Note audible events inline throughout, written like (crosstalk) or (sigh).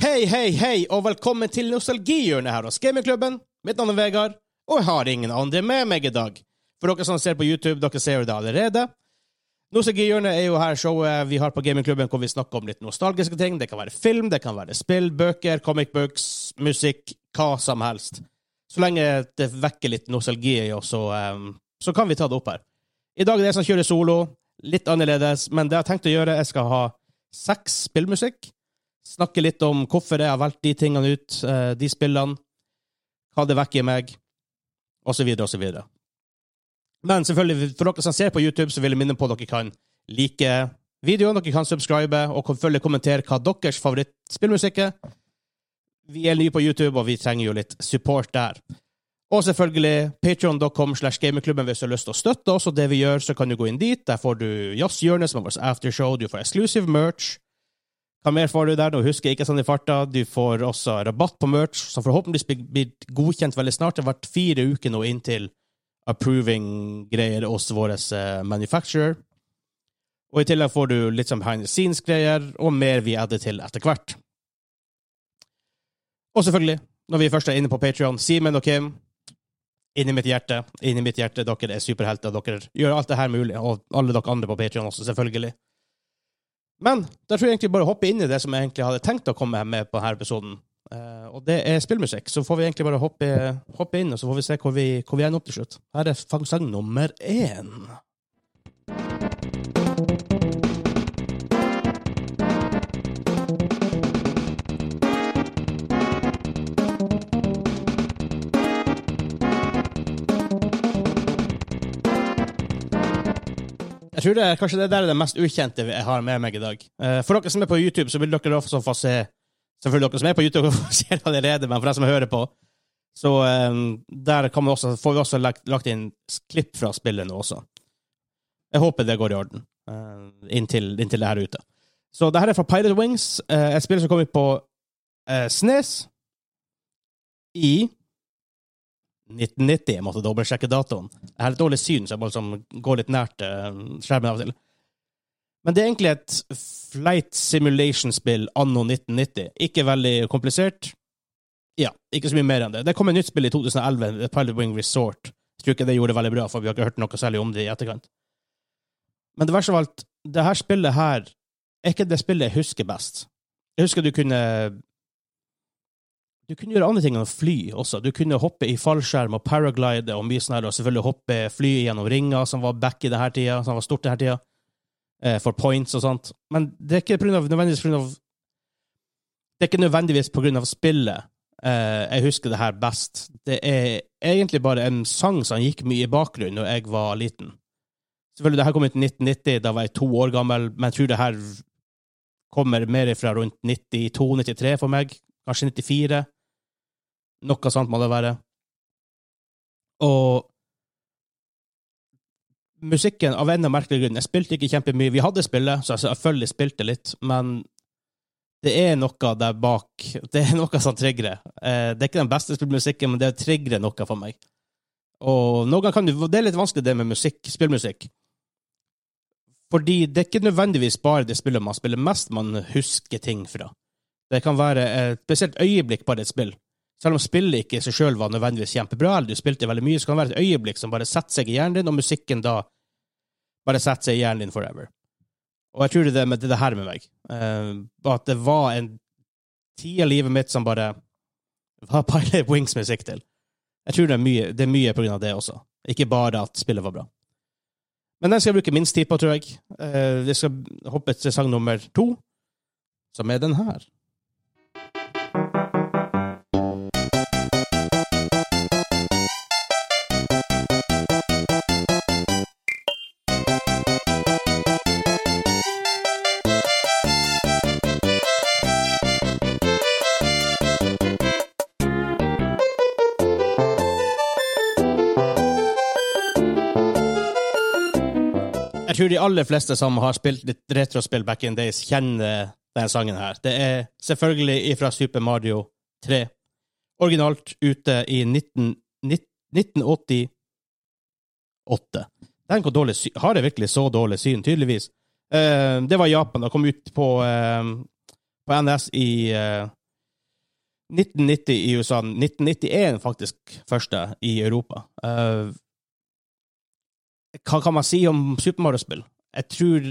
Hei, hei, hei, og velkommen til nostalgihjørnet her hos Gamingklubben. Mitt navn er Vegard, og jeg har ingen andre med meg i dag. For dere som ser på YouTube, dere ser jo det allerede. Nostalgihjørnet er jo her showet vi har på Gamingklubben hvor vi snakker om litt nostalgiske ting. Det kan være film, det kan være spill, bøker, comic books, musikk, hva som helst. Så lenge det vekker litt nostalgi i oss, så, um, så kan vi ta det opp her. I dag er det jeg som kjører solo. Litt annerledes, men det jeg har tenkt å gjøre, jeg skal ha seks spillmusikk. Snakke litt om hvorfor jeg har valgt de tingene ut, eh, de spillene, hva det vekker i meg, osv., osv. Men selvfølgelig, for dere som ser på YouTube, så vil jeg minne på at dere kan like videoen, dere kan subscribe og følge kommentere hva deres favorittspillmusikk er. Vi er nye på YouTube, og vi trenger jo litt support der. Og selvfølgelig patreon.com slash gamingklubben hvis du har lyst til å støtte oss og det vi gjør, så kan du gå inn dit. Der får du Jazzhjørnet, som er vårt aftershow. Du får exclusive merch. Hva mer får du der? Nå husker jeg ikke sånn i farta. Du får også rabatt på merch, som forhåpentligvis blir godkjent veldig snart. Det har vært fire uker nå inntil approving-greier hos vår uh, manufacturer. Og i tillegg får du litt sånn behind the scenes-greier, og mer vi adder til etter hvert. Og selvfølgelig, når vi først er inne på Patrion, Simen og Kim, inni mitt hjerte, inni mitt hjerte, dere er superhelter, dere gjør alt det her mulig, og alle dere andre på Patrion også, selvfølgelig. Men da tror jeg egentlig bare hoppe inn i det som jeg egentlig hadde tenkt å komme med på denne episoden. Uh, og det er spillmusikk. Så får vi egentlig bare hoppe, hoppe inn, og så får vi se hvor vi, hvor vi ender opp til slutt. Her er sang nummer én. Jeg tror det kanskje det der er det mest ukjente jeg har med meg i dag. Uh, for dere som er på YouTube, så vil dere også få se Selvfølgelig dere som er på YouTube, (laughs) ser det allerede, men for dere som hører på, så um, der også, får vi også lagt, lagt, inn klipp fra spillet nå også. Jeg håper det går i orden uh, inntil, inntil, det her er ute. Så det her er fra Pilot Wings, et spill som kom ut på Snes i 1990. Jeg måtte dobbeltsjekke datoen. Jeg har litt dårlig syn, så jeg må liksom gå litt nært skjermen av og til. Men det er egentlig et flight simulation-spill anno 1990. Ikke veldig komplisert. Ja, ikke så mye mer enn det. Det kom et nytt spill i 2011, Pilot Wing Resort. Jeg tror ikke det gjorde det veldig bra, for vi har ikke hørt noe særlig om det i etterkant. Men det verste av alt, det her spillet her er ikke det spillet jeg husker best. Jeg husker du kunne Du kunne gjøre andre ting enn å fly også. Du kunne hoppe i fallskjerm og paraglide og mye sånn her, og selvfølgelig hoppe fly gjennom ringer, som var back i det her tida, som var stort det her tida eh, for points og sånt. Men det er ikke nødvendigvis av Det er ikke nødvendigvis av spillet eh, jeg husker det her best. Det er egentlig bare en sang som gikk mye i bakgrunnen da jeg var liten. Selvfølgelig, det her kom ut i 1990, da var jeg to år gammel, men jeg tror det her kommer mer fra rundt 92-93 for meg. Kanskje 94. Noe sånt må det være. Og musikken av en merkelig grunn Jeg spilte ikke kjempemye. Vi hadde spillet, så jeg selvfølgelig spilte litt, men det er noe der bak (laughs) Det er noe som trigger. Eh, det er ikke den beste spillmusikken, men det trigger noe for meg. Og noen ganger kan du, Det er litt vanskelig, det med musikk, spillmusikk. Fordi det er ikke nødvendigvis bare det spillet man spiller mest man husker ting fra. Det kan være et spesielt øyeblikk bare et spill. Selv om spillet ikke i seg sjøl var nødvendigvis kjempebra, eller du spilte veldig mye, så kan det være et øyeblikk som bare setter seg i hjernen din, og musikken da bare setter seg i hjernen din forever. Og jeg tror det er med det her med meg. Uh, at det var en tid av livet mitt som bare var Pilot Wings-musikk til. Jeg tror det er mye, det er mye på grunn av det også. Ikke bare at spillet var bra. Men den skal jeg bruke minst tid på, tror jeg. Uh, vi skal hoppe til sang nummer to, som er den her. Jeg tror de aller fleste som har spilt litt retrospill back in days, kjenner denne sangen her. Det er selvfølgelig fra Super Mario 3. Originalt ute i 19, 1988. Den hvor dårlig Har jeg virkelig så dårlig syn? Tydeligvis. Uh, det var Japan. Det kom ut på, uh, på NS i uh, 1990 i USA. 1991 faktisk første i Europa. Hva kan man si om Super Mario-spill? Jeg tror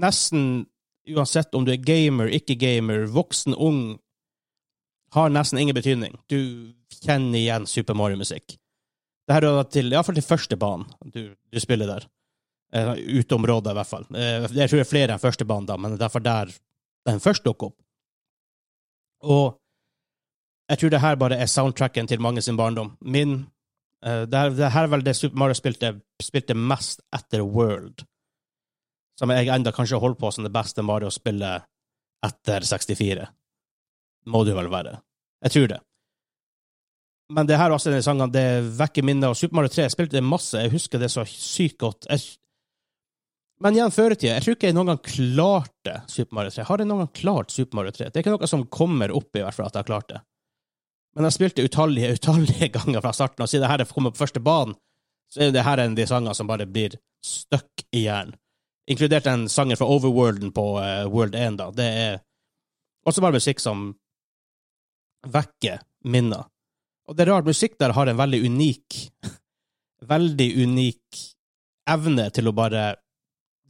nesten uansett om du er gamer, ikke gamer, voksen, ung, har nesten ingen betydning. Du kjenner igjen Super Mario-musikk. Det her er til, iallfall til første banen du, du spiller der. Uh, uteområdet, i hvert fall. Uh, jeg tror det er flere enn første banen, da, men det er derfor der den først dukker opp. Og jeg tror det her bare er soundtracken til mange sin barndom. Min uh, det, her, det, her, er vel det Super Mario spilte, spilte mest etter World. Som jeg enda kanskje holder på som det beste Mario-spillet etter 64. Må det jo vel være. Jeg tror det. Men det her også denne sangen, det vekker minner. Og Super Mario 3 jeg spilte det masse. Jeg husker det så sykt godt. Jeg, men igjen, før jeg tror ikke jeg noen gang klarte Super Mario 3. Har jeg noen gang klart Super Mario 3? Det er ikke noe som kommer opp, i hvert fall, at jeg har klart det. Men jeg spilte utallige, utallige (laughs) ganger fra starten, og siden det her kommer på første banen, så er det her en av de sangene som bare blir stuck i hjernen. Inkludert en sanger fra Overworlden på uh, World 1, da. Det er også bare musikk som vekker minner. Og det er rart, musikk der har en veldig unik (laughs) Veldig unik evne til å bare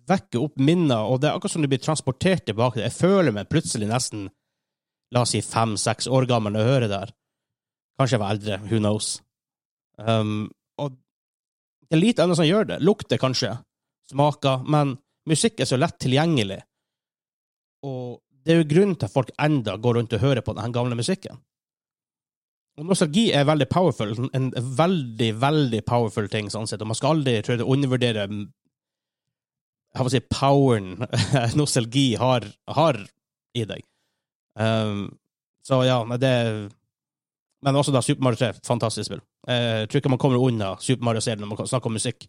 vekke opp minner, og det er akkurat som du blir transportert tilbake. Jeg føler meg plutselig nesten, la oss si, fem-seks år gammel når jeg hører det her. Kanskje jeg var eldre, who knows. Um, og det er lite annet som gjør det. Lukter kanskje, smaker, men musikk er så lett tilgjengelig. Og det er jo grunnen til at folk enda går rundt og hører på den gamle musikken. Og nostalgi er veldig powerful, en veldig, veldig powerful ting, sånn sett. Og man skal aldri tror jeg, undervurdere jeg si, poweren (laughs) nostalgi har, har, i deg. Um, så ja, men det Men også da Super Mario 3, fantastisk spill. Jeg tror ikke man kommer unna Super Mario-serien når man snakker om musikk.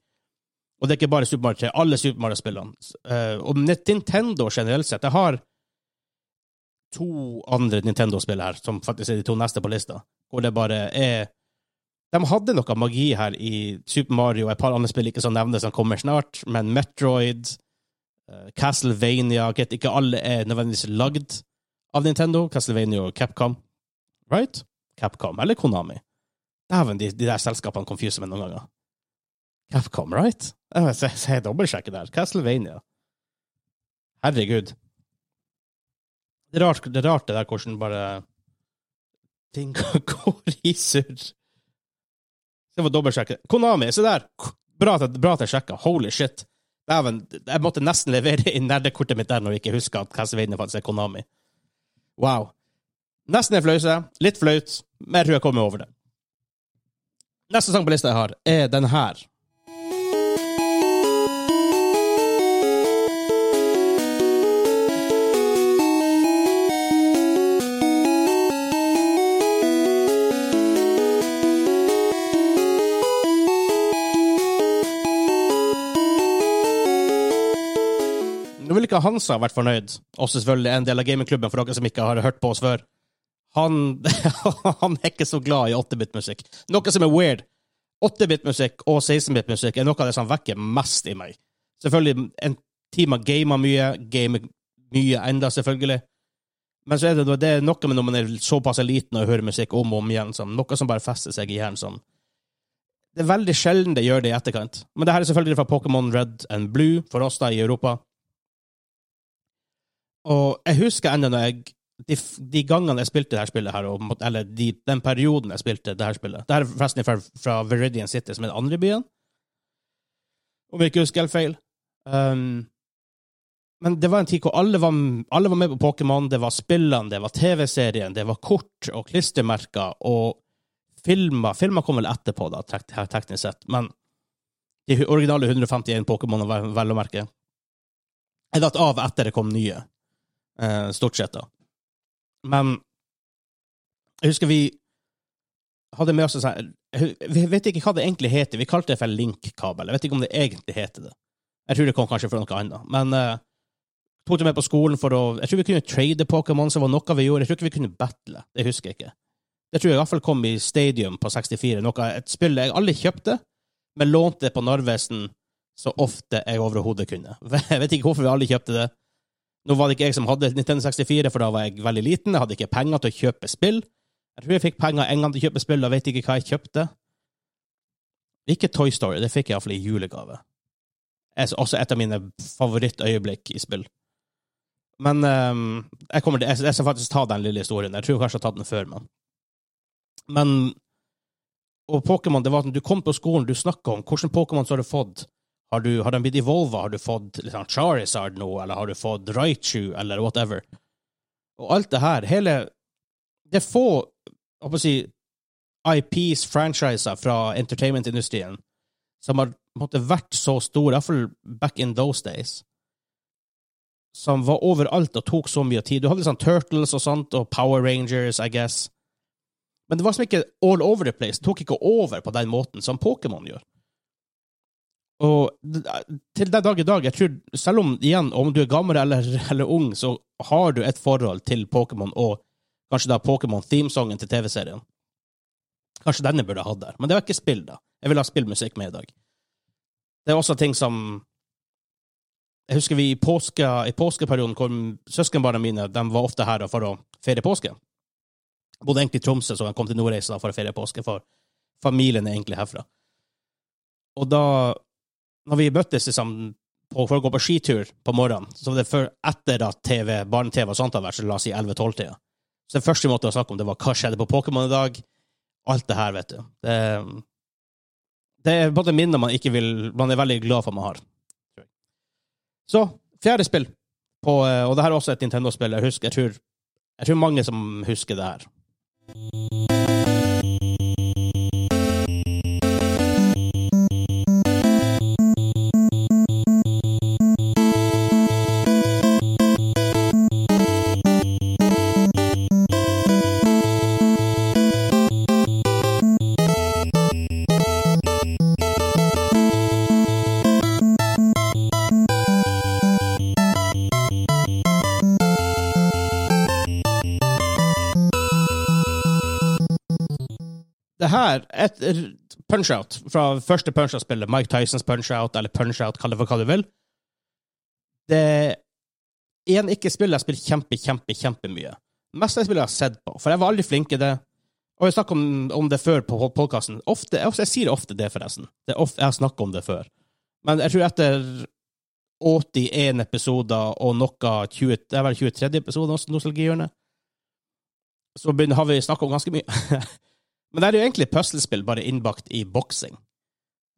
Og det er ikke bare Super Mario 3, alle Super Mario-spillene. Uh, og Nintendo generelt sett, jeg har to andre Nintendo-spill her, som faktisk er de to neste på lista hvor det bare er De hadde noe magi her i Super Mario og et par andre spill ikke som nevnes, som kommer snart, men Metroid, uh, Castlevania Ikke alle er nødvendigvis lagd av Nintendo. Castlevania og Capcom. Right? Capcom. Eller Konami. Dæven, de, de der selskapene confuser meg noen ganger. Capcom, right? Jeg, jeg, jeg der. Castlevania. Herregud. Det er rart det, er rart det der hvordan bare ting (laughs) går i surr. Jeg får dobbeltsjekke. Konami, se der! Bra at, bra jeg sjekka. Holy shit. Dæven, jeg måtte nesten levere inn nerdekortet mitt der når jeg ikke huska at Castlevania faktisk er Konami. Wow. Nesten en fløyse. Litt flaut, men jeg tror jeg kommer over det. Neste sang på lista jeg har, er den her. Nå vil ikke Hansa vært fornøyd, også selvfølgelig en del av gamingklubben, for dere som ikke har hørt på oss før. Han, (laughs) han er ikke så glad i 8-bit-musikk. Noe som er weird. 8-bit-musikk og 16-bit-musikk er noe av det som vekker mest i meg. Selvfølgelig, en time gamer mye, gamer mye enda, selvfølgelig. Men så er det, det er noe med når man er såpass liten og hører musikk om og om igjen, som, noe som bare fester seg i hjernen. Som. Det er veldig sjelden det gjør det i etterkant. Men det her er selvfølgelig fra Pokémon Red and Blue, for oss da i Europa. Og jeg husker ennå når jeg de, de, gangene jeg spilte det her spillet, her, og, eller de, den perioden jeg spilte det her spillet Det her er forresten fra, fra Viridian City, som er den andre byen, om jeg ikke husker helt feil. Um, men det var en tid hvor alle var, alle var med på Pokémon. Det var spillene, det var TV-serien, det var kort og klistremerker og filmer. Filmer kom vel etterpå, da, teknisk sett, men de originale 151 Pokémon, vel å merke, er datt av etter det kom nye. Uh, stort sett, da. Men jeg husker vi hadde med oss sånn Vi vet ikke hva det egentlig heter. Vi kalte det for link-kabel. Jeg vet ikke om det egentlig heter det. Jeg tror det kom kanskje fra noe annet. Men uh, tok det med på skolen for å Jeg tror vi kunne trade Pokémon, som var noe vi gjorde. Jeg tror ikke vi kunne battle. Det husker jeg ikke. Det tror jeg i hvert fall kom i Stadium på 64. Noe, et spill jeg aldri kjøpte, men lånte på Narvesen så ofte jeg overhodet kunne. (laughs) Jeg vet ikke hvorfor vi aldri kjøpte det. Nå var det ikke jeg som hadde Nintendo 64, for da var jeg veldig liten. Jeg hadde ikke penger til å kjøpe spill. Jeg tror jeg fikk penger en gang til å kjøpe spill, og vet ikke hva jeg kjøpte. Ikke Toy Story, det fikk jeg iallfall i julegave. Det er også et av mine favorittøyeblikk i spill. Men um, jeg, til, jeg, jeg skal faktisk ta den lille historien. Jeg tror kanskje jeg har tatt den før, men Men Og Pokémon, det var at du kom på skolen, du snakka om hvilken Pokémon har du fått. Har, du, har de blitt evolva? Har du fått liksom, Charizard nå, eller har du fått Raichu, eller whatever? Og alt det her, hele Det er få jeg håper å si, IPs, franchiser fra entertainment-industrien, som har måtte, vært så store, iallfall back in those days, som var overalt og tok så mye tid. Du hadde sånn Turtles og sånt, og Power Rangers, I guess. Men det var som ikke all over the place. Det tok ikke over på den måten som Pokémon gjør. Og til den dag i dag, jeg tror, selv om igjen, om du er gammel eller, eller ung, så har du et forhold til Pokémon og kanskje da Pokémon-themesongen til TV-serien. Kanskje denne burde jeg hatt der. Men det var ikke spill, da. Jeg ville ha spillmusikk med i dag. Det er også ting som Jeg husker vi i, påske, i påskeperioden kom søskenbarna mine de var ofte her for å feire påske. Jeg bodde egentlig i Tromsø, så jeg kom til Nordreisa for å feire påske, for familien er egentlig herfra. Og da, når vi møttes liksom, på, for å gå på skitur på morgenen, så var det før, etter at TV, barne-TV og sånt har vært, så la oss si 11-12-tida. Så det første vi måtte snakke om, det var hva skjedde på Pokémon i dag. Alt det her, vet du. Det, det er både minner man ikke vil Man er veldig glad for man har. Så, fjerde spill. På, og det her er også et Nintendo-spill. Jeg, husker, jeg, tror, jeg tror mange som husker det her. Det her, et punch-out fra første punch-out-spillet, Mike Tysons punch-out, eller punch-out, kall det for hva du vil Det er igjen ikke spill jeg spiller kjempe, kjempe, kjempemye. Meste jeg spillet jeg har sett på, for jeg var aldri flink i det. Og jeg snakker om, om det før på podkasten. Jeg, jeg sier ofte det, forresten. Det ofte, jeg har snakket om det før. Men jeg tror etter 81 episoder og noe 20, det er vel 23. episode av Nostalgihjørnet, så begynner, har vi snakket om ganske mye. (laughs) Men det er jo egentlig puslespill bare innbakt i boksing.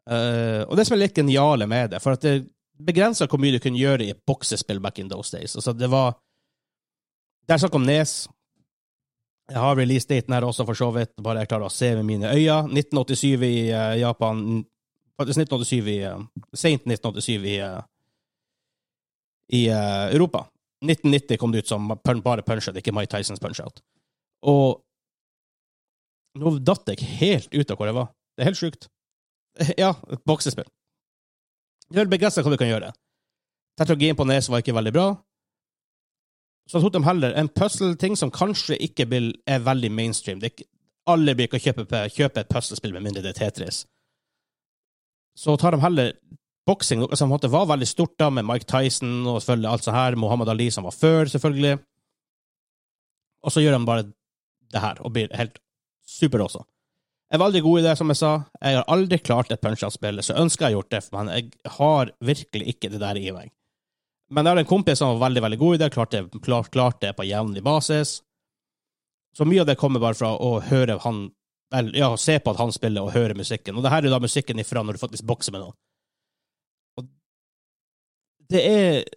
Uh, og det som er litt geniale med det, for at det begrenser hvor mye du kunne gjøre i boksespill back in those days. Altså, det var Det er snakk om Nes. Jeg har release-daten her også, for så vidt. Bare jeg klarer å se med mine øyne. 1987 i uh, Japan. Faktisk 1987 i uh, Sent 1987 i, uh, i Europa. 1990 kom det ut som bare Punch-Out, ikke Mike Tysons Punch-Out. Og nå datt jeg helt ut av hvor jeg var. Det er helt sjukt. (laughs) Ja, et boksespill. Det er begrensa hva du kan gjøre. Teknologien på Nes var ikke veldig bra. Så tok de heller en puzzle-ting som kanskje ikke er veldig mainstream. Er ikke, alle blir ikke kjøpe, kjøpe et puslespill med mindre det er Tetris. Så tar de heller boksing, noe som var veldig stort, da, med Mike Tyson og selvfølgelig alt sånt her, Mohammed Ali som var før, selvfølgelig. Og så gjør de bare det her, og blir helt super også. Jeg var aldri god i det, som jeg sa. Jeg har aldri klart et punch-out-spill, så ønsker jeg gjort det, men jeg har virkelig ikke det der i meg. Men jeg har en kompis som var veldig veldig god i det, klarte klart, klart det på jevnlig basis. Så mye av det kommer bare fra å høre han vel, ja, se på at han spiller, og høre musikken. Og det her er da musikken ifra når du faktisk bokser med noen. Og det er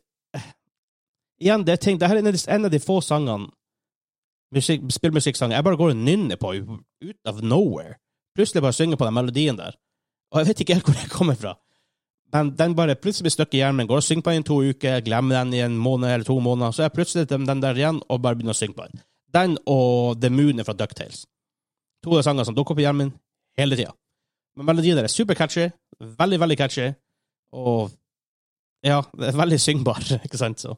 Igjen, det er ting, det her er en av de få sangene musikk, spillmusikksanger jeg bare går og nynner på ut of nowhere. Plutselig bare synger på den melodien der. Og jeg vet ikke helt hvor jeg kommer fra. Men den bare plutselig blir stuck i hjernen min. Går og synger på den i to uker, glemmer den i en måned eller to måneder. Så er jeg plutselig den, der igjen og bare begynner å synge på den. Den og The Moon fra Ducktales. To av sangene som dukker opp i hjernen min hele tida. Men melodien der er supercatchy. Veldig, veldig catchy. Og ja, det er veldig syngbar, (laughs) ikke sant? Så.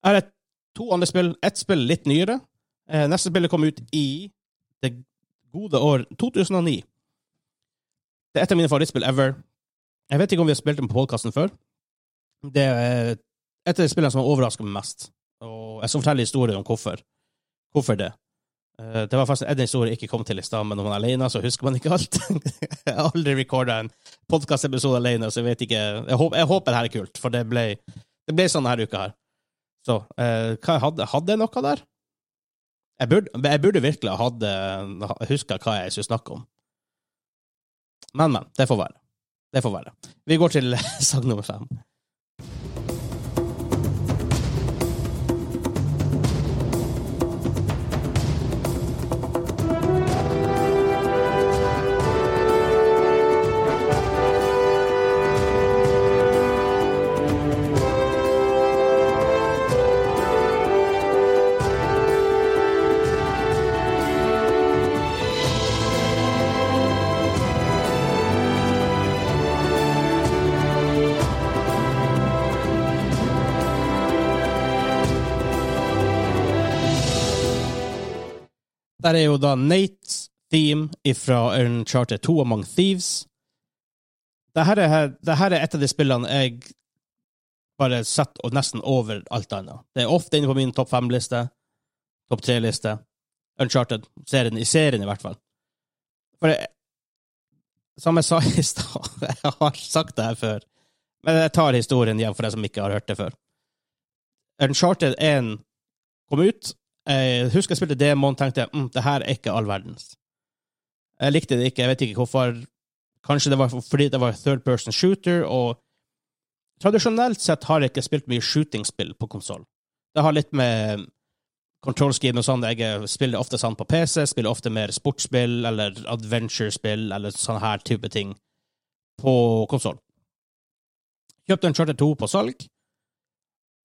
Jeg har et to andre spill. Ett spill litt nyere. Eh, neste spillet kom ut i det gode år 2009. Det er et av mine favorittspill ever. Jeg vet ikke om vi har spilt det på podkasten før. Det er et av de spillene som har overrasket meg mest. Og jeg skal fortelle historien om hvorfor. Hvorfor det. Eh, det var faktisk en historie jeg ikke kom til i stad, men når man er alene, så husker man ikke alt. (laughs) jeg har aldri recorda en podkastepisode alene, så jeg vet ikke Jeg håper, jeg håper det her er kult, for det ble, det ble sånn denne uka her. Så eh, hva hadde, hadde jeg noe der? Jeg burde, jeg burde virkelig ha huska hva jeg skulle snakke om. Men, men. Det får være. Det får være. Vi går til (laughs) sang nummer fem. Der er jo da Nates theme fra Uncharted 2 Among Thieves. Dette er, dette er et av de spillene jeg bare setter nesten over alt annet. Det er ofte inne på min topp fem-liste, topp tre-liste. Uncharted, serien, i serien i hvert fall. For det, som jeg sa i stad, (laughs) jeg har sagt det her før, men jeg tar historien igjen for deg som ikke har hørt det før. Uncharted 1 kom ut, jeg husker jeg spilte demoen, tenkte mm, det her er ikke all verdens. Jeg likte det ikke, jeg vet ikke hvorfor. Kanskje det var fordi det var third person shooter, og tradisjonelt sett har jeg ikke spilt mye shootingspill på konsoll. Det har litt med control scheme og sånn. Jeg spiller ofte sånn på PC, spiller ofte mer sportsspill eller adventure-spill eller sånn her type ting på konsoll. Kjøpte en Charter 2 på salg.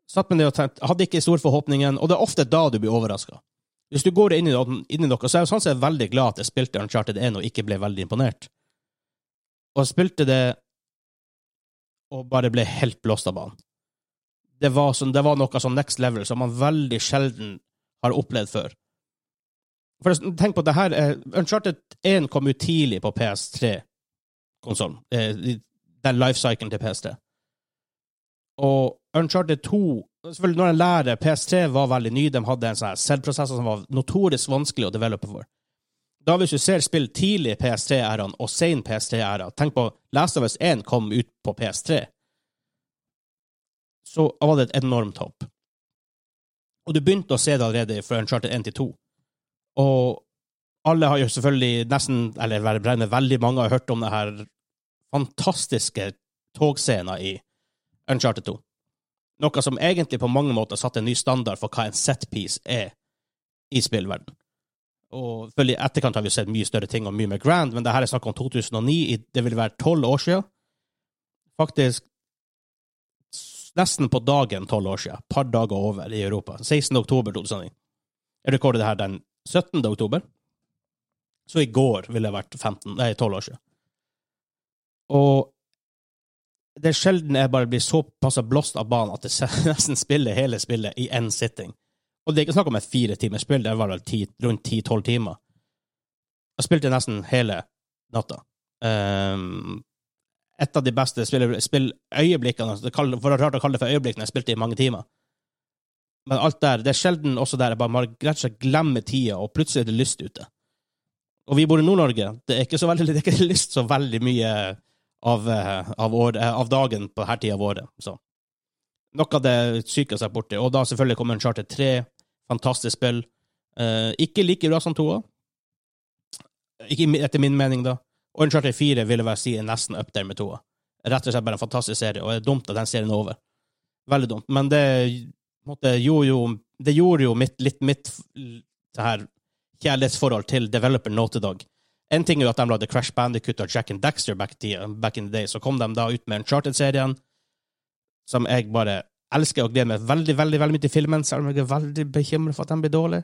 Satt med det og tenkte, hadde ikke store forhåpninger, og det er ofte da du blir overraska. Hvis du går inn i, inn i, noe, så er jeg sånn sett veldig glad at jeg spilte Uncharted 1 og ikke ble veldig imponert. Og jeg spilte det og bare ble helt blåst av banen. Det var, sånn, det var noe sånn next level som man veldig sjelden har opplevd før. For tenk på det her, Uncharted 1 kom ut tidlig på PS3-konsollen. Eh, den lifecyclen til PS3. Og Uncharted 2 selvfølgelig Når en lærer PS3 var veldig ny, de hadde en sånn selvprosess som var notorisk vanskelig å develope for. Da hvis du ser spill tidlig i PS3-æraen og sen PS3-æra Tenk på Last of Us 1 kom ut på PS3. Så var det et enormt hopp. Og du begynte å se det allerede fra Uncharted 1 til 2. Og alle har jo selvfølgelig nesten, eller veldig mange har hørt om det her fantastiske togscenen i Uncharted 2. Noe som egentlig på mange måter satte en ny standard for hva en setpiece er i spillverden. Og i etterkant har vi sett mye større ting og mye mer grand, men det her er snakk om 2009. Det vil være tolv år siden. Faktisk nesten på dagen tolv år siden. Par dager over i Europa. 16. oktober 2009. Jeg rekorder det her den 17. oktober. Så i går ville det vært 15, nei, 12 år siden. Og det er sjelden jeg bare blir såpass blåst av banen at jeg (laughs) nesten spiller hele spillet i én sitting. Og det er ikke snakk om et fire timers spill, det var vel rundt ti-tolv timer. Jeg spilte nesten hele natta. Um, et av de beste spilløyeblikkene spill For det er rart å kalle det for øyeblikk når jeg spilte i mange timer. Men alt der, det er sjelden også der jeg bare rett og slett glemmer tida, og plutselig er det lyst ute. Og vi bor i Nord-Norge. Det er ikke så veldig, (laughs) det er ikke lyst så veldig mye av, eh, av, år, eh, av dagen på denne tida av året. Så. Noe av det psyker seg borti. Og da selvfølgelig kommer en Charter 3. Fantastisk spill. Eh, ikke like bra som toa. Ikke etter min mening, da. Og en Charter 4 vil jeg si er nesten up there med toa. Rett og slett bare en fantastisk serie, og det er dumt at den serien er over. Veldig dumt. Men det, måtte, gjorde, jo, det gjorde jo mitt, litt mitt kjærlighetsforhold til developer til Dog en ting er jo at de lagde Crash Bandicut og Jack and Daxter back, back in the day. Så kom de da ut med Uncharted-serien, som jeg bare elsker og gleder meg veldig veldig, veldig mye til filmen, selv om jeg er veldig bekymret for at den blir dårlig.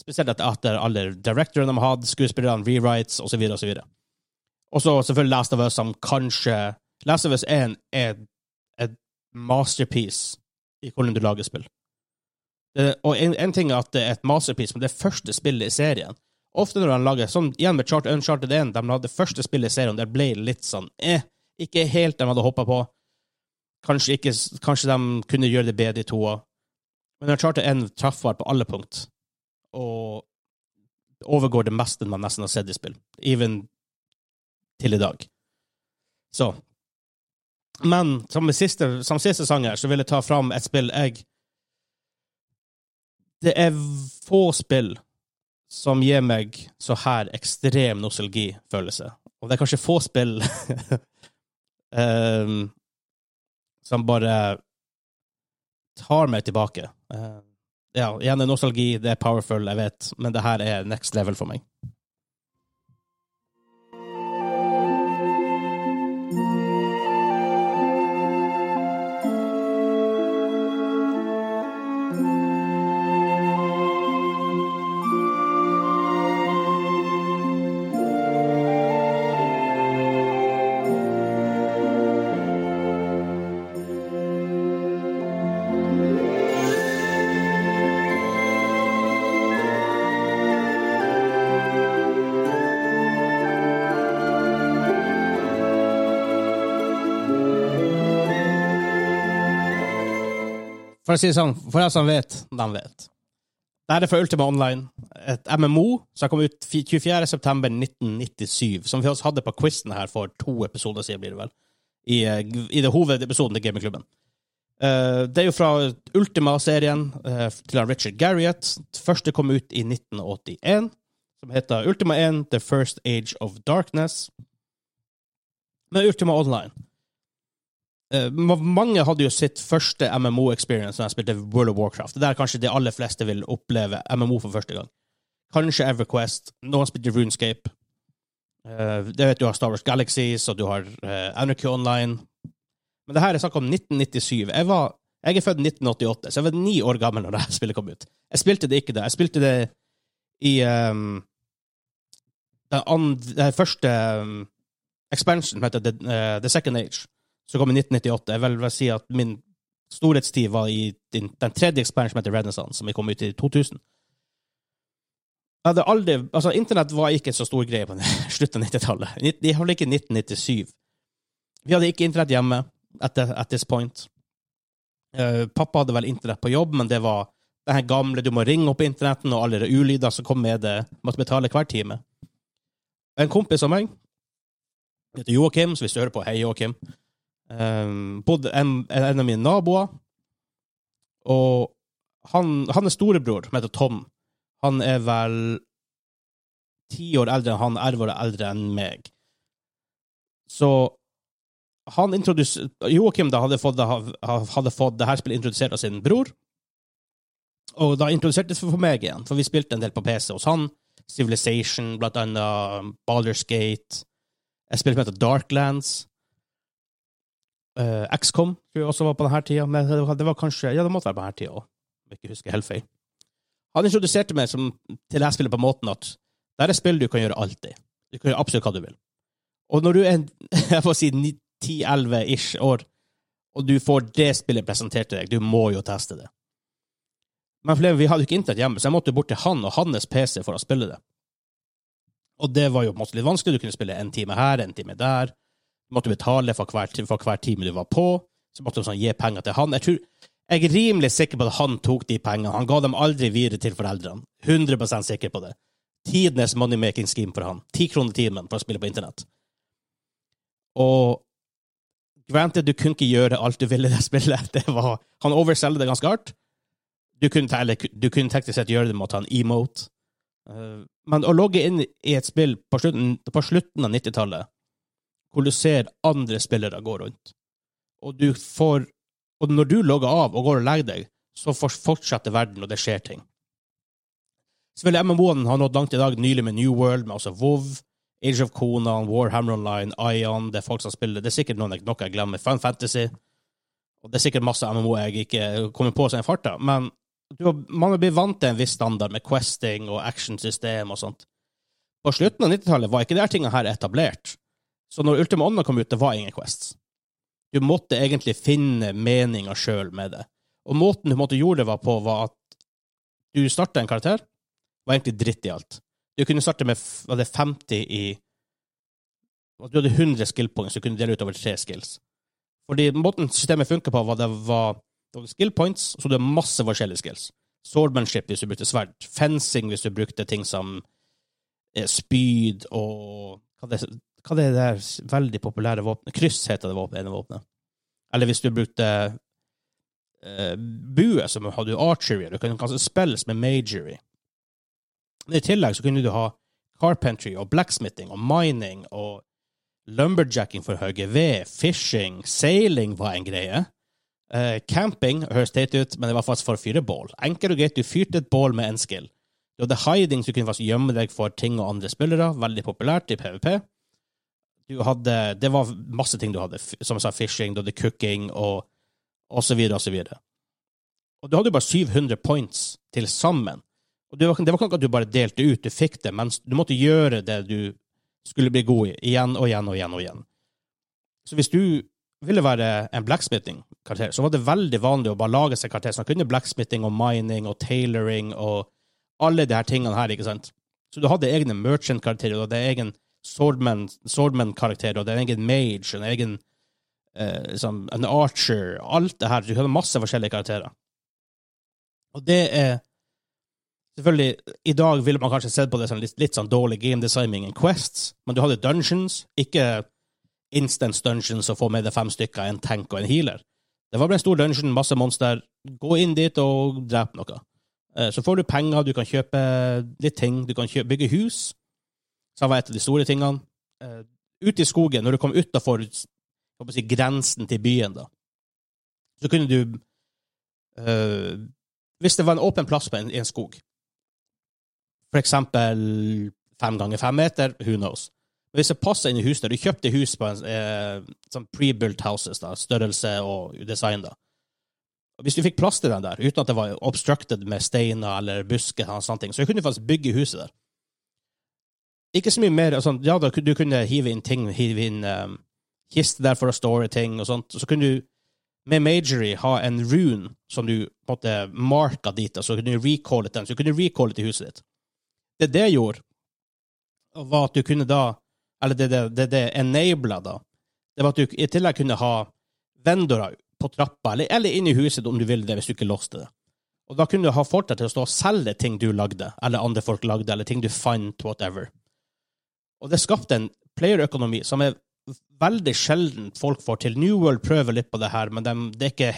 Spesielt etter alle directorene de har hatt, skuespillerne, rewrites osv. osv. Og så selvfølgelig Last of Us, som kanskje Last of Us 1 er et masterpiece i hvordan du lager spill. Det, og en, ting er at det er et masterpiece, men det første spillet i serien. Ofte når de lager sånn, igjen med Chart, Uncharted 1, de hadde første spillet i serien, der ble litt sånn eh, ikke helt de hadde hoppa på. Kanskje, ikke, kanskje de kunne gjøre det bedre i toa. Men Uncharted 1 traff var på alle punkt. Og overgår det meste man nesten har sett i spill. Even til i dag. Så. Men som siste, som siste sang her, så vil jeg ta fram et spill jeg Det er få spill som gir meg så her ekstrem nostalgifølelse. Og det er kanskje få spill um, (laughs) som bare tar meg tilbake. Uh, ja, igjen er nostalgi, det er powerful, jeg vet, men det her er next level for meg. For å si det sånn, for deg som vet, de vet. Dette er fra Ultima Online, et MMO som kom ut 24.9.1997, som vi også hadde på quizen her for to episoder siden, blir det vel, i, eh, i det hovedepisoden til Gamingklubben. Uh, det er jo fra Ultima-serien uh, til Richard Garriott. Første kom ut i 1981, som heter Ultima 1 The First Age of Darkness. Men Ultima Online mange hadde jo sitt første MMO-experience når de spilte World of Warcraft. Det er kanskje de aller fleste vil oppleve MMO for første gang. Kanskje EverQuest. Noen spilte RuneScape. Uh, det vet du har Star Wars Galaxies, og du har uh, Anarchy Online. Men det her er snakk om 1997. Jeg, var, jeg er født 1988, så jeg var ni år gammel når det spillet kom ut. Jeg spilte det ikke da. Jeg spilte det i um, den, andre, den, første um, expansion, som heter The, The Second Age som kom i 1998. Jeg vil vel si at min storhetstid var i den, den tredje expansion som heter Renaissance, som kom ut i 2000. Jeg hadde aldri, altså Internett var ikke en så stor greie på (laughs) slutten av 90-tallet. De holdt ikke 1997. Vi hadde ikke internett hjemme at, at this point. Uh, pappa hadde vel internett på jobb, men det var det her gamle du må ringe opp internetten, og alle de ulyder som kom med det, måtte betale hver time. En kompis av meg heter Joakim, så hvis du hører på, hei, Joakim. Um, bodde en, en, av mine naboer. Og han, han er storebror, som heter Tom. Han er vel ti år eldre enn han, elleve år eldre enn meg. Så han Joakim da hadde fått, hadde fått det her spillet introdusert av sin bror. Og da introduserte det for meg igjen, for vi spilte en del på PC hos han. Civilization, blant annet Baldur's Gate. Jeg spilte med Darklands. Uh, XCOM tror jeg også var på denne tida, men det var, det kanskje Ja, det måtte være på denne tida òg, om jeg ikke husker helt feil. Han introduserte meg som, til jeg spiller på måten at det er et spill du kan gjøre alltid. Du kan gjøre absolutt hva du vil. Og når du er (laughs) jeg får si 10-11-ish år, og du får det spillet presentert til deg, du må jo teste det. Men for vi hadde jo ikke internett hjemme, så jeg måtte bort til han og hans PC for å spille det. Og det var jo på en måte litt vanskelig. Du kunne spille en time her, en time der. Du måtte betale for hver, for hver time du var på. Så måtte du sånn, gi penger til han. Jeg, tror, jeg er rimelig sikker på at han tok de pengene. Han ga dem aldri videre til foreldrene. 100% sikker på det. Tidenes money-making scheme for han. Ti kroner timen for å spille på internett. Og granted, du kunne ikke gjøre alt du ville i det spillet. (laughs) Han overselger det ganske hardt. Du kunne, eller, du kunne teknisk sett gjøre det med å ta en emote. Uh, men å logge inn i et spill på slutten, på slutten av 90-tallet hvor du ser andre spillere gå rundt. Og du får Og når du logger av og går og legger deg, så fortsetter verden, og det skjer ting. Selvfølgelig MMO-en har nådd langt i dag, nylig med New World, med også WoW, Age of Conan, Warhammer Online, Ion Det er folk som spiller Det er sikkert noen, jeg, noe jeg glemmer. Fun Fantasy. Og det er sikkert masse MMO jeg ikke kommer på som en farta. Men du, man blir vant til en viss standard med questing og actionsystem og sånt. På slutten av 90-tallet var ikke de tingene her etablert. Så når Ultima Onna kom ut, det var ingen Quests. Du måtte egentlig finne meninga sjøl med det. Og måten du måtte gjorde det var på, var at du starta en karakter, var egentlig dritt i alt. Du kunne starte med var det 50 i Du hadde 100 skill points, du kunne dele ut over tre skills. Fordi måten systemet funka på, var det var, det var skill points, så du har masse forskjellige skills. Swordmanship hvis du brukte sverd. Fencing hvis du brukte ting som eh, spyd og hva det, hva er det er der veldig populære våpenet? Kryss heter det våpenet, ene våpenet. Eller hvis du brukte eh, bue, så hadde du archery. Du kunne kanskje spilles med majory. I tillegg så kunne du ha carpentry og blacksmithing og mining og lumberjacking for å hogge ved, fishing, sailing var en greie. Uh, camping høres teit ut, men det var faktisk for å fyre bål. Enkelt og greit, du fyrte et bål med en skill. Du hadde hiding, så du kunne faktisk gjemme deg for ting og andre spillere. Veldig populært i PVP. Du hadde, det var masse ting du hadde, som jeg sa, fishing, du hadde cooking og, og så videre og så videre. Og du hadde jo bare 700 points til sammen. Og det var, det var ikke noe at du bare delte ut, du fikk det, mens du måtte gjøre det du skulle bli god i, igjen og igjen og igjen og igjen. Så hvis du ville være en blacksmithing-karakter, så var det veldig vanlig å bare lage seg karakter som kunne blacksmithing og mining og tailoring og alle de her tingene her, ikke sant? Så du hadde egne merchant-karakterer, du hadde egen swordman- swordman-karakter, og det er en egen mage, en egen eh, liksom, en archer, alt det her. Du har masse forskjellige karakterer. Og det er Selvfølgelig, i dag ville man kanskje sett på det som litt, litt sånn dårlig game designing enn Quests, men du hadde dungeons, ikke instance dungeons og få med deg fem stykker, en tank og en healer. Det var bare en stor dungeon, masse monster. Gå inn dit og drep noe. Eh, Så får du penger, du kan kjøpe litt ting, du kan kjøpe, bygge hus. Så var et av de store tingene. Uh, Ute i skogen, når du kom utafor si, grensen til byen, da, så kunne du uh, Hvis det var en åpen plass på en, i en skog, for eksempel fem ganger fem meter, who knows. Men hvis det passer inn i huset, du kjøpte hus på en uh, sånn pre-built houses, da, størrelse og design, da. Hvis du fikk plass til den der, uten at det var obstructed med steiner eller busker, og sånne ting, så kunne du faktisk bygge huset der. Ikke så mye mer altså, Ja, da, du kunne hive inn ting, hive inn um, kiste der for å store ting og sånt. Så kunne du med Majory ha en rune som du på en måte marka dit, og så kunne du recalle den. Så du kunne recalle til huset ditt. Det det gjorde, var at du kunne da Eller det det, det, det enabla, da, det var at du i tillegg kunne ha vendorer på trappa, eller, eller inn i huset om du ville det, hvis du ikke låste det. Og da kunne du ha folk til å stå og selge ting du lagde, eller andre folk lagde, eller ting du fant, whatever. Og det skapte en playerøkonomi som er veldig sjelden folk får til. New World prøver litt på det her, men de, det er ikke,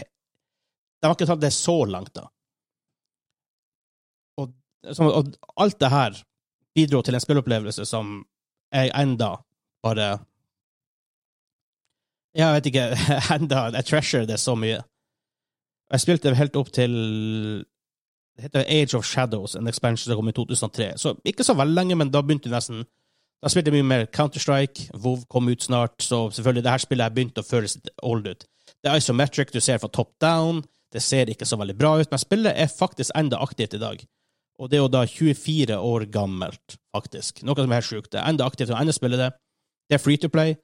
de har ikke tatt det så langt, da. Og, og alt det her bidro til en spillopplevelse som jeg enda bare Jeg vet ikke (laughs) enda Jeg treasure det så mye. Jeg spilte helt opp til Det heter Age of Shadows, en expansion som kom i 2003. Så ikke så veldig lenge, men da begynte det nesten Da spilte jeg mye mer Counter-Strike. WoW kom ut snart, så selvfølgelig, det her spillet har begynt å føles litt old ut. Det er isometric, du ser fra top down. Det ser ikke så veldig bra ut, men spillet er faktisk enda aktivt i dag. Og det er jo da 24 år gammelt, faktisk. Noe som er helt sjukt. Det er enda aktivt, og enda spiller det. Det er free to play,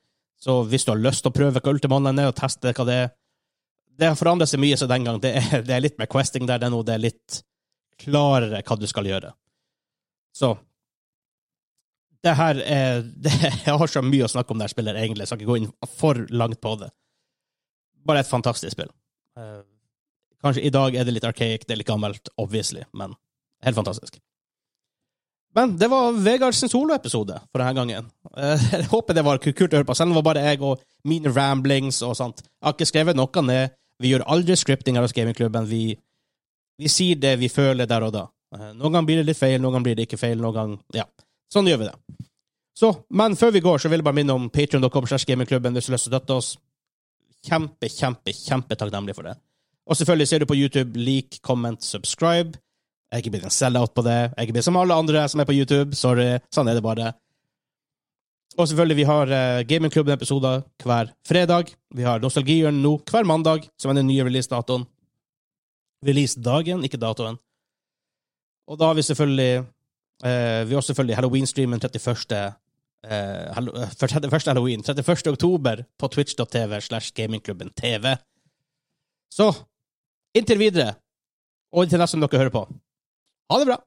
så hvis du har lyst til å prøve hva Ultima er, og teste hva det er Det har forandret seg mye siden den gang. Det er, det er litt mer questing der, det er nå det er litt klarere hva du skal gjøre. Så det her er (laughs) det, Jeg har så mye å snakke om det her spillet, egentlig. Jeg skal ikke gå inn for langt på det. Bare et fantastisk spill. Eh, Kanskje i dag er det litt archaic, det er litt gammelt, obviously, men helt fantastisk. Men det var Vegard soloepisode for denne gangen. Eh, (laughs) Jeg håper det var kult å høre på, selv om det var bare jeg og mine ramblings og sånt. Jeg har ikke skrevet noe ned. Vi gjør aldri scripting hos gamingklubben. Vi, vi sier det vi føler der og da. Eh, Noen ganger blir det litt feil, noen ganger blir det ikke feil, noen ganger Ja, sånn gjør vi det. Så, men før vi går, så vil jeg bare minne om patreon.com slash gamingklubben hvis du har lyst til å støtte oss. Kjempe, kjempe, kjempe takknemlig for det. Og selvfølgelig ser du på YouTube, like, comment, subscribe. Jeg er ikke blitt en sell-out på det. Jeg er ikke blitt som alle andre som er på YouTube. Sorry. Sånn er det bare. Og selvfølgelig, vi har uh, Gamingklubben-episoder hver fredag. Vi har Nostalgihjørnet nå hver mandag, som er den nye releasedatoen. Releasedagen, ikke datoen. Og da har vi selvfølgelig eh, Vi har selvfølgelig Halloween-streamen 31. Uh, eh, 31. halloween. 31. oktober på twitch.tv slash gamingklubben TV. Så inntil videre, og inntil neste gang dere hører på, ha det bra!